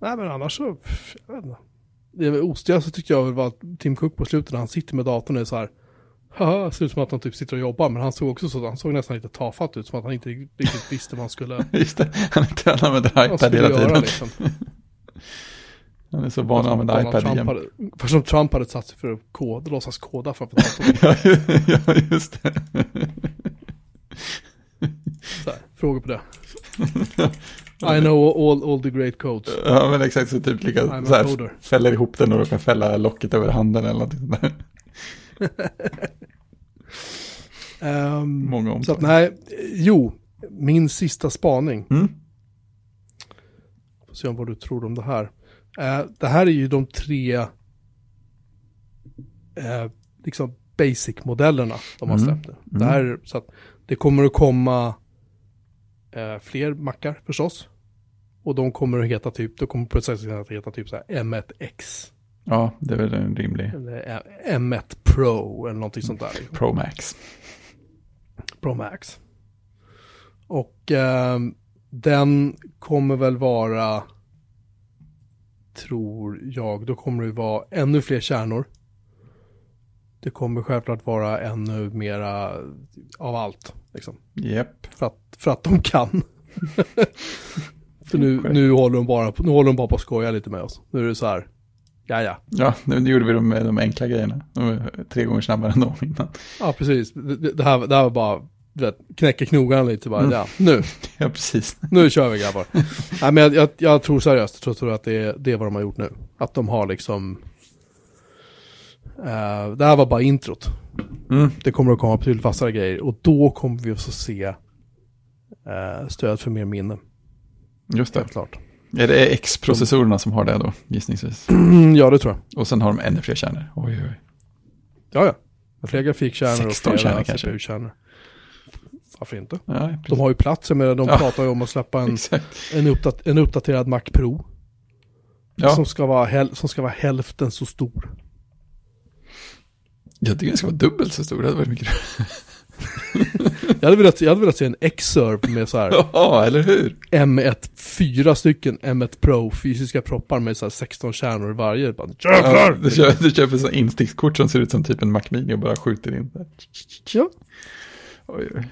nej men annars så, jag vet inte. Det ostigaste tyckte jag var att Tim Cook på slutet när han sitter med datorn är så här, haha, ser ut som att han typ sitter och jobbar, men han såg också så, han såg nästan lite tafatt ut, som att han inte riktigt visste vad han skulle, Just det, han, är använder vad han iPad hela göra tiden. liksom. Han är så van att använda Donald iPad Trump igen. hade, För som Trump hade satt sig för att koda, låtsas koda framför datorn. ja, just det. Så här, frågor på det. I know all, all the great codes. Ja, men exakt så typ lika I'm så här, fäller ihop den och råkar fälla locket över handen eller någonting sånt där. Ehm, Många så att omtag. nej, jo, min sista spaning. Mm. Får se om vad du tror om det här. Eh, det här är ju de tre eh, liksom basic-modellerna de har Mm. släppt nu. Det, här, så att det kommer att komma eh, fler mackar förstås. Och de kommer att heta typ, då kommer processorn att heta typ så här M1X. Ja, det är väl en rimlig Eller eh, M1 Pro eller någonting sånt där. Pro Max. Pro Max. Och eh, den kommer väl vara, tror jag, då kommer det vara ännu fler kärnor. Det kommer självklart vara ännu mera av allt. Liksom. Japp. För, att, för att de kan. för nu, nu, håller de bara nu håller de bara på att skoja lite med oss. Nu är det så här, ja ja. Ja, nu, gjorde vi de, de enkla grejerna. De var tre gånger snabbare än de innan. Ja, precis. Det, det, här, det här var bara du vet, knäcker knogarna lite bara, Mm. ja, nu, Ja, precis. nu kör vi grabbar. Nej men jag, jag, jag tror seriöst, jag tror, tror att det är, det är vad de har gjort nu. Att de har liksom, eh, det här var bara introt. Mm. Det kommer att komma betydligt vassare grejer och då kommer vi också se eh, stöd för mer minnen. Just det. Helt klart. Är det X-processorerna som har det då, gissningsvis? ja, det tror jag. Och sen har de ännu fler kärnor. Oj, oj. Ja, ja. Fler grafikkärnor och 16 flera kärnor kanske. CPU-kärnor. Varför inte? Ja, De har ju plats, jag menar, de Ja. pratar ju om att släppa en, en, uppdat en uppdaterad Mac Pro. Ja, Som, ska vara som ska vara hälften så stor. jag tycker den ska vara dubbelt så stor. Det hade varit mycket Jag hade velat, jag hade velat se en X-Serve med så här Ja, eller hur? M1, fyra stycken M1 Pro fysiska proppar med så här 16 kärnor i varje. Bara, Ja, du, köper, du köper så instickskort som ser ut som typ en Mac Mini och bara skjuter in där. Ja, Oj, oj.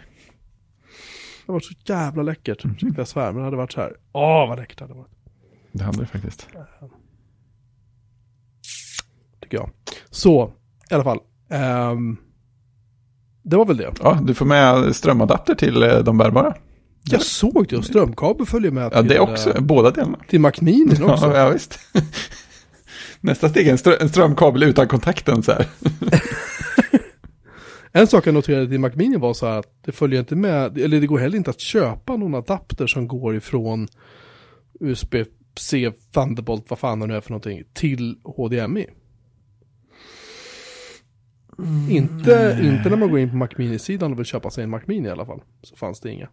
Det var så jävla läckert. Ursäkta jag svär, men det hade varit så här. Åh, vad läckert det hade varit. Det hade det faktiskt. Tycker jag. Så, i alla fall. ehm, det var väl det. Ja, du får med strömadapter till eh, de bärbara. Jag såg det och strömkabel följer med Ja, det också. eh, Båda delarna. till Mac Mini också. Ja, ja, visst. Nästa steg är en strömkabel utan kontakten så här. En sak jag noterade till Mac Mini var så här att det följer inte med, eller det går heller inte att köpa någon adapter som går ifrån USB-C, Thunderbolt, vad fan det nu är för någonting, till HDMI. inte, inte när man går in på Mac Mini-sidan och vill köpa sig en Mac Mini i alla fall. Så fanns det inga.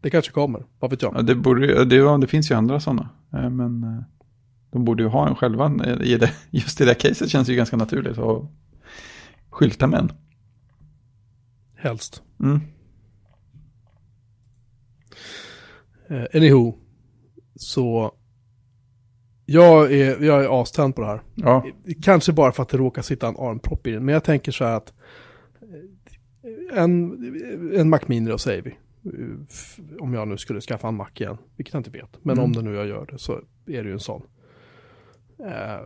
Det kanske kommer, vad vet jag. Ja, det, borde, det, det finns ju andra sådana. Eh, Men eh, de borde ju ha en själva. eh, I det, just i det här caset känns det ju ganska naturligt att skylta med en. Helst. Mm. Eh, anywho, så jag är, jag är aständ på det här. Ja, Kanske bara för att det råkar sitta en armpropp i den. Men jag tänker så här att eh, en, en Mac Mini då säger vi. Eh, Om jag nu skulle skaffa en Mac igen, vilket jag inte vet. Men Mm. om det nu jag gör det så är det ju en sån. Eh,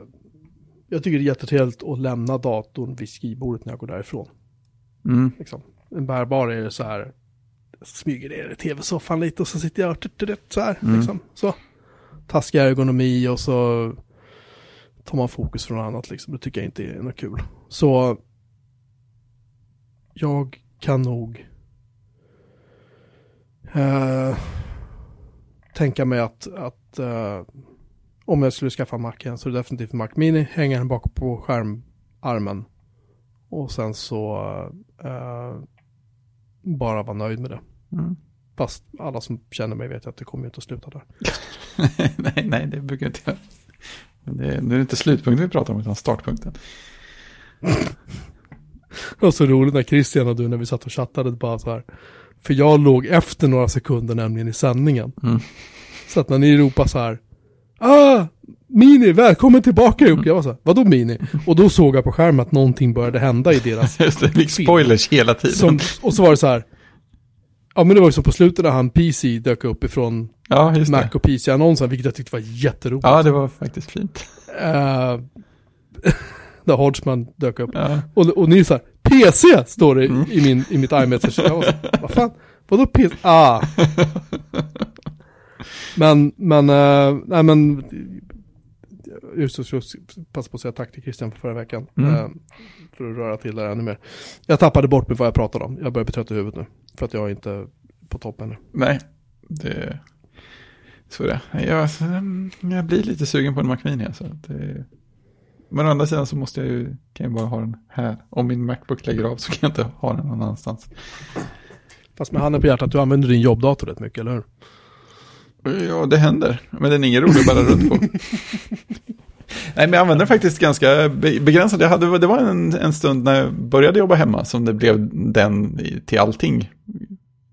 jag tycker det är jättetrevligt att lämna datorn vid skrivbordet när jag går därifrån. mm. Liksom. En bärbar är så här, smyger ner i tv-soffan lite och så sitter jag så här. Mm. Liksom. Så. Taskig ergonomi och så tar man fokus från annat liksom. Det tycker jag inte är något kul. Så jag kan nog eh, tänka mig att, att eh, om jag skulle skaffa Mac igen så är det definitivt Mac Mini. Hänga den bak på skärmarmen. Och sen så eh, bara vara nöjd med det. Mm. Fast alla som känner mig vet att det kommer inte att sluta där. nej, nej, det brukar jag inte. Men Det, är det inte slutpunkten vi pratar om, utan startpunkten. Det var så roligt när Christian och du när vi satt och chattade bara så här. För jag låg efter några sekunder nämligen i sändningen. Mm. Så att när ni ropade så här. Ah! Mini, välkommen tillbaka Jocke. Jag var så här, vadå Mini? Och då såg jag på skärmen att någonting började hända i deras Just det, fick spoilers hela tiden. som, Och så var det så här. Ja men det var ju som på slutet när han PC dök upp ifrån ja, Mac det. och PC-annonsen, vilket jag tyckte var jätteroligt. Ja, det var faktiskt fint. Eh, där Hodgman dök upp. Ja. Och, och ni är så här, PC står det Mm. i, min, i mitt iMessage. Jag var så här, vad fan, vadå PC? Ah. men, men, uh, nej men, just så passa på att säga tack till Christian för förra veckan. Mm. Eh, för att röra till det ännu mer. Jag tappade bort mig vad jag pratade om. Jag börjar bli trött i huvudet nu. För att jag är inte på topp ännu. Nej, det... Så det. Jag, alltså, jag blir lite sugen på en Mac Mini. Alltså. Det... Men å andra sidan så måste jag ju, kan jag bara ha den här. Om min Macbook lägger av så kan jag inte ha den någon annanstans. Fast med handen på hjärtat, du använder din jobbdator rätt mycket, eller hur? Ja, det händer. Men den är ingen rolig att bära runt på. Nej, men jag använder den faktiskt ganska be- begränsat. Jag hade, det var en, en stund när jag började jobba hemma som det blev den till allting.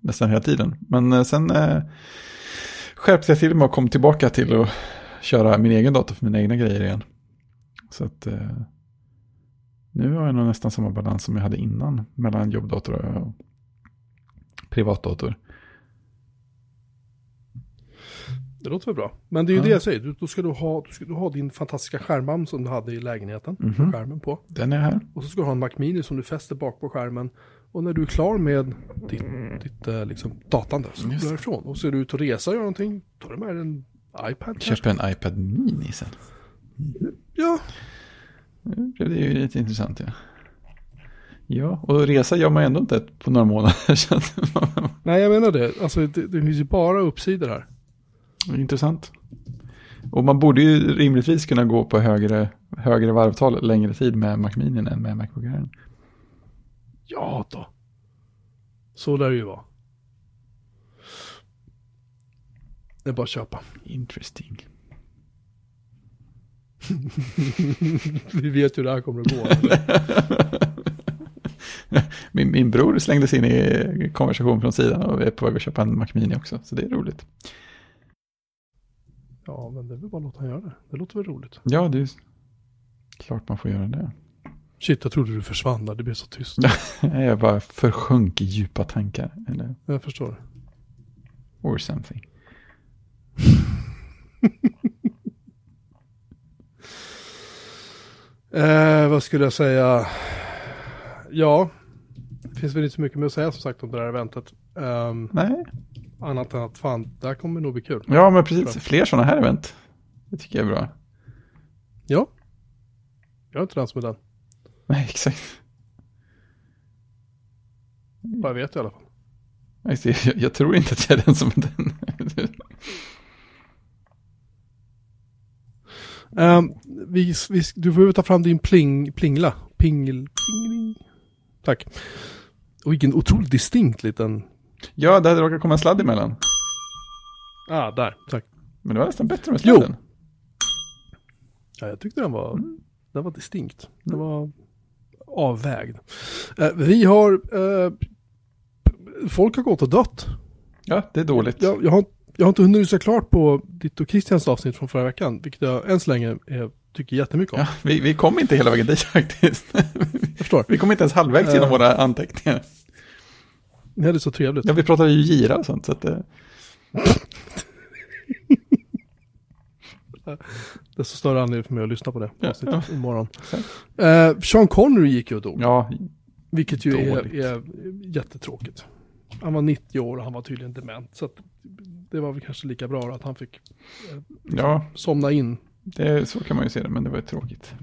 Nästan hela tiden. Men eh, sen eh, skärpte jag till mig och kom tillbaka till att köra min egen dator för mina egna grejer igen. Så att eh, nu har jag nog nästan samma balans som jag hade innan mellan jobbdator och privatdator. Det låter väl bra. Men det är ju Ja. det jag säger, du, då ska du ha, du ska du ha din fantastiska skärmarm som du hade i lägenheten. Mhm. Med skärmen på. Den är här. Och så ska du ha en Mac Mini som du fäster bak på skärmen. Och när du är klar med ditt, ditt eh, liksom, datande så går du därifrån. Och så är du ute och resa och gör någonting. Tar du med en iPad? Köpa en iPad Mini sen. Ja, Det är ju lite intressant ja. Ja, och resa gör man ändå inte på några månader. Nej jag menar det. Alltså det, det finns ju bara uppsidor här. Intressant. Och man borde ju rimligtvis kunna gå på högre, högre varvtal längre tid med Mac Mini än med Macbook Air. Ja då. Så lär det ju vara. Det är bara att köpa. Interesting. Vi vet hur det här kommer att gå. Min, min bror slängde sig in i konversation från sidan och är på väg att köpa en Mac Mini också. Så det är roligt. Ja, men det är väl bara att låta han göra det. Det låter väl roligt. Ja, det är klart man får göra det. Shit, jag trodde du försvann där. Det blev så tyst. Jag bara försjönk i djupa tankar. Eller Jag förstår. or something. Eh, vad skulle jag säga? Ja, det finns väl inte så mycket mer att säga som sagt om det här eventet. Um, Nej. Annat än att fan, det här kommer nog bli kul. Ja, men precis. Fler sådana här event. Det tycker jag är bra. Ja. Jag är inte den som är den. Nej, exakt. Vad jag vet i alla fall. Jag, jag, tror inte att jag är den som är den. Ehm, vi, vi, du får ta fram din pling, plingla. Pingel, pingling. Tack. Och vilken otroligt distinkt liten... ja, det hade råkat komma en sladd emellan. Ah, där. Tack. Men det var nästan bättre med Jo. sladden. Ja, jag tyckte den var, den var distinkt. Den var avvägd. Eh, vi har... eh, folk har gått och dött. Ja, det är dåligt. Jag, jag, har, jag har inte hunnit lyssna klart på ditt och Christians avsnitt från förra veckan. Vilket jag än så länge är, tycker jättemycket om. Ja, vi, vi kom inte hela vägen dit faktiskt. Jag förstår. Vi kom inte ens halvvägs genom Eh. våra anteckningar. Ni hade så trevligt. Ja, vi pratade ju gira och sånt. Så att, eh, Desto större anledning för mig att lyssna på det Ja, avsnittet imorgon. Eh, Sean Connery gick ju och dog. ja, Vilket ju är, är jättetråkigt. Han var 90 år och han var tydligen dement. Så det var väl kanske lika bra att han fick ja somna in. det, så kan man ju se det, men det var ju tråkigt.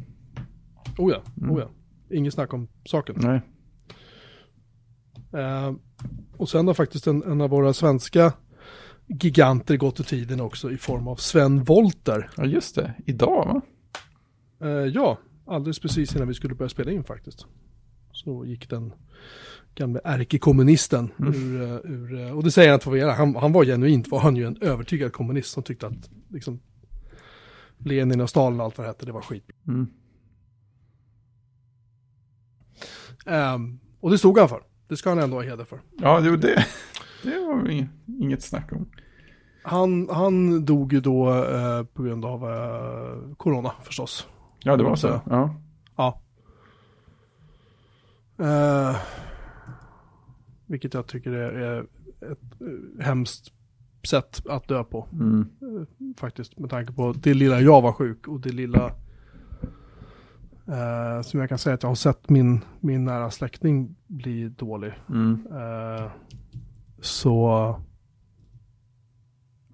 Oh ja, Mm. oh ja. Inget snack om saken. Nej. Eh, och sen har faktiskt en, en av våra svenska giganter gått ur tiden också i form av Sven Volter. Ja, just det. Idag, va? Eh, ja, alldeles precis innan vi skulle börja spela in faktiskt. Så gick den gamle ärkekommunisten Mm. ur, eh, ur, eh, och det säger jag inte för att vara han, han var genuint, var han ju en övertygad kommunist som tyckte att liksom Lenin och Stalin och allt vad det hette, det var skit. Mm. Ehm, och det stod han för. Det ska han ändå ha heder för. Ja, jo, det, det var inget, inget snack om. Han, han dog ju då eh, på grund av eh, corona förstås. Ja, det var Så. så. Ja. Ja. Eh, vilket jag tycker är, är ett eh, hemskt sätt att dö på. Mm. eh, faktiskt. Med tanke på det lilla jag var sjuk och det lilla eh, som jag kan säga att jag har sett min, min nära släkting bli dålig. Mm. Eh, så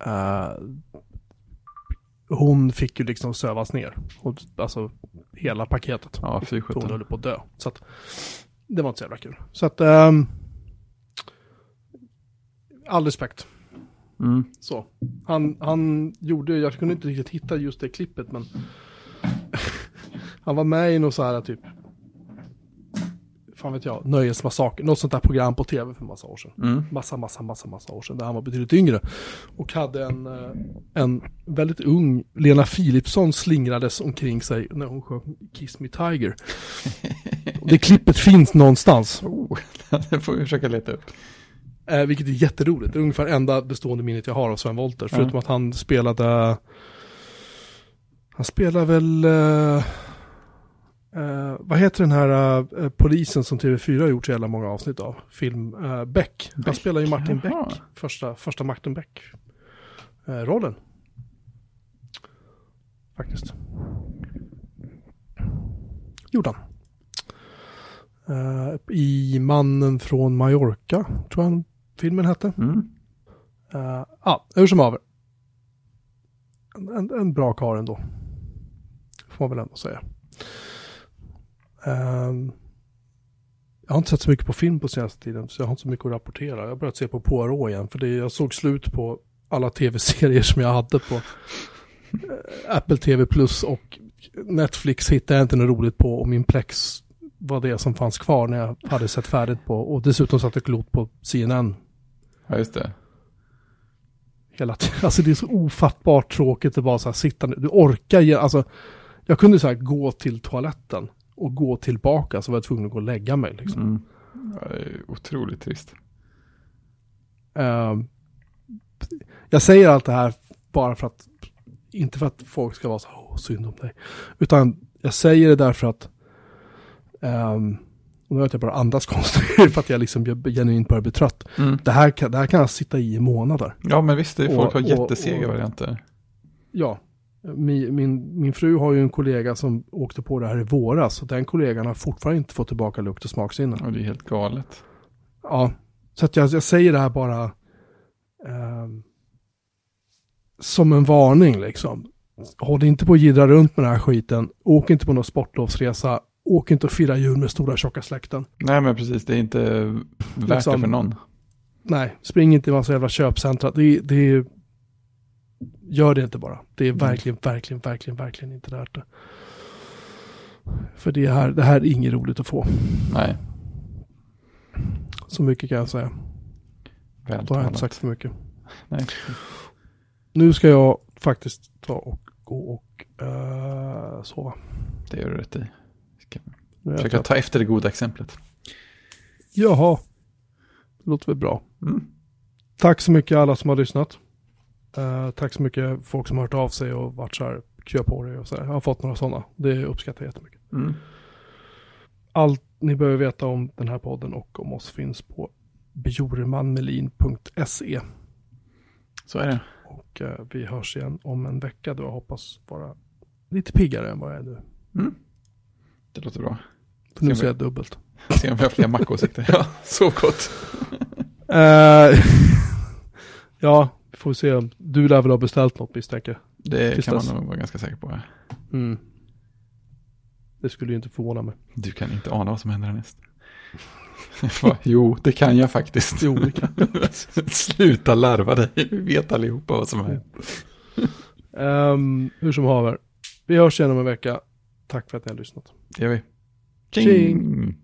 eh, hon fick ju liksom sövas ner. Och, alltså hela paketet. Ja, fy hon höll på att dö. Så att det var inte så jävla kul. Så att ehm, all respekt. Mm. Så. Han, han gjorde, jag kunde inte riktigt hitta just det klippet men han var med i något så här typ fan vet jag, Nöjesmassaker, något sånt där program på tv för massa år sedan. Mm. Massa, massa, massa, massa år sedan, där han var betydligt yngre. Och hade en, eh, en väldigt ung Lena Philipsson slingrades omkring sig när hon sjöng Kiss Me Tiger. Det klippet finns någonstans, Oh, det får vi försöka leta upp. eh, vilket är jätteroligt. Det är ungefär enda bestående minnet jag har av Sven Wollter. Förutom Ja. att han spelade, han spelar väl, eh, eh, vad heter den här eh, polisen som TV4 har gjort så jävla många avsnitt av? Film, eh, Beck. Han Beck, spelar ju Martin jaha. Beck, första, första Martin Beck-rollen. Faktiskt. Gjorde han. I Mannen från Mallorca, tror jag filmen hette. Mm. Uh, ja, hur som haver. En, en, en bra karl ändå. Får man väl ändå säga. Um, jag har inte sett så mycket på film på senaste tiden, så jag har inte så mycket att rapportera. Jag har börjat se på Poirot igen, för det, jag såg slut på alla tv-serier som jag hade på uh, Apple TV Plus och Netflix hittade jag inte något roligt på och min Plex var det som fanns kvar när jag hade sett färdigt på och dessutom satt jag klot på CNN. Ja, just det. Hela. Alltså det är så ofattbart tråkigt att bara så här sitta nu. Du orkar ju, alltså jag kunde så här gå till toaletten och gå tillbaka så var jag tvungen att gå och lägga mig liksom. Mm. Det är otroligt trist. Uh, jag säger allt det här bara för att, inte för att folk ska vara så här, synd om dig. Utan jag säger det därför att, um, nu vet jag bara andas konstigt för att jag liksom genuint börjar bli trött. Mm. Det, här kan, det här kan jag sitta i i månader. Ja, men visst, det är folk Och- har jättesega varianter. Ja, min, min, min fru har ju en kollega som åkte på det här i våras och den kollegan har fortfarande inte fått tillbaka lukt och smaksinnen. Och det är helt galet. Ja, så att jag, jag säger det här bara ehm, som en varning liksom. Håll inte på att jiddra runt med den här skiten. Åk inte på någon sportlovsresa. Åk inte och fira jul med stora tjocka släkten. Nej, men precis, det är inte värt det Liksom- för någon. Nej, spring inte i massa jävla köpcentra. Det, det Gör det inte bara. Det är verkligen, verkligen, verkligen, verkligen inte värt det. För det här, det här är inget roligt att få. Nej, Så mycket kan jag säga. väl Då har jag inte sagt för mycket. Nej. Nu ska jag faktiskt ta och gå och eh, sova. Det gör du rätt i. Ska försöka ta efter det goda exemplet. Jaha. Det låter väl bra. Mm. Tack så mycket alla som har lyssnat. Eh, tack så mycket folk som har hört av sig och varit så här, kör på dig och så här. Jag har fått några sådana. Det uppskattar jag jättemycket. Mm. Allt ni behöver veta om den här podden och om oss finns på bjurmanmelin.se. Så är det. Och eh, vi hörs igen om en vecka då jag hoppas vara lite piggare än vad jag är nu. Mm. Det låter bra. För nu säger jag dubbelt. Se om vi har fler mackåsikter. Ja, sov gott. Eh, ja, vi får se. om Du lär väl ha beställt något misstänker jag. Det Tills kan dess. man nog vara ganska säker på. Mm. Det skulle ju inte förvåna mig. Du kan inte ana vad som händer härnäst. Jo, det kan jag faktiskt. Jo, det kan. Sluta larva dig. Vi vet allihopa vad som händer. Ehm, hur som haver. Vi hörs igen om en vecka. Tack för att ni har lyssnat. Det gör vi. Tjing.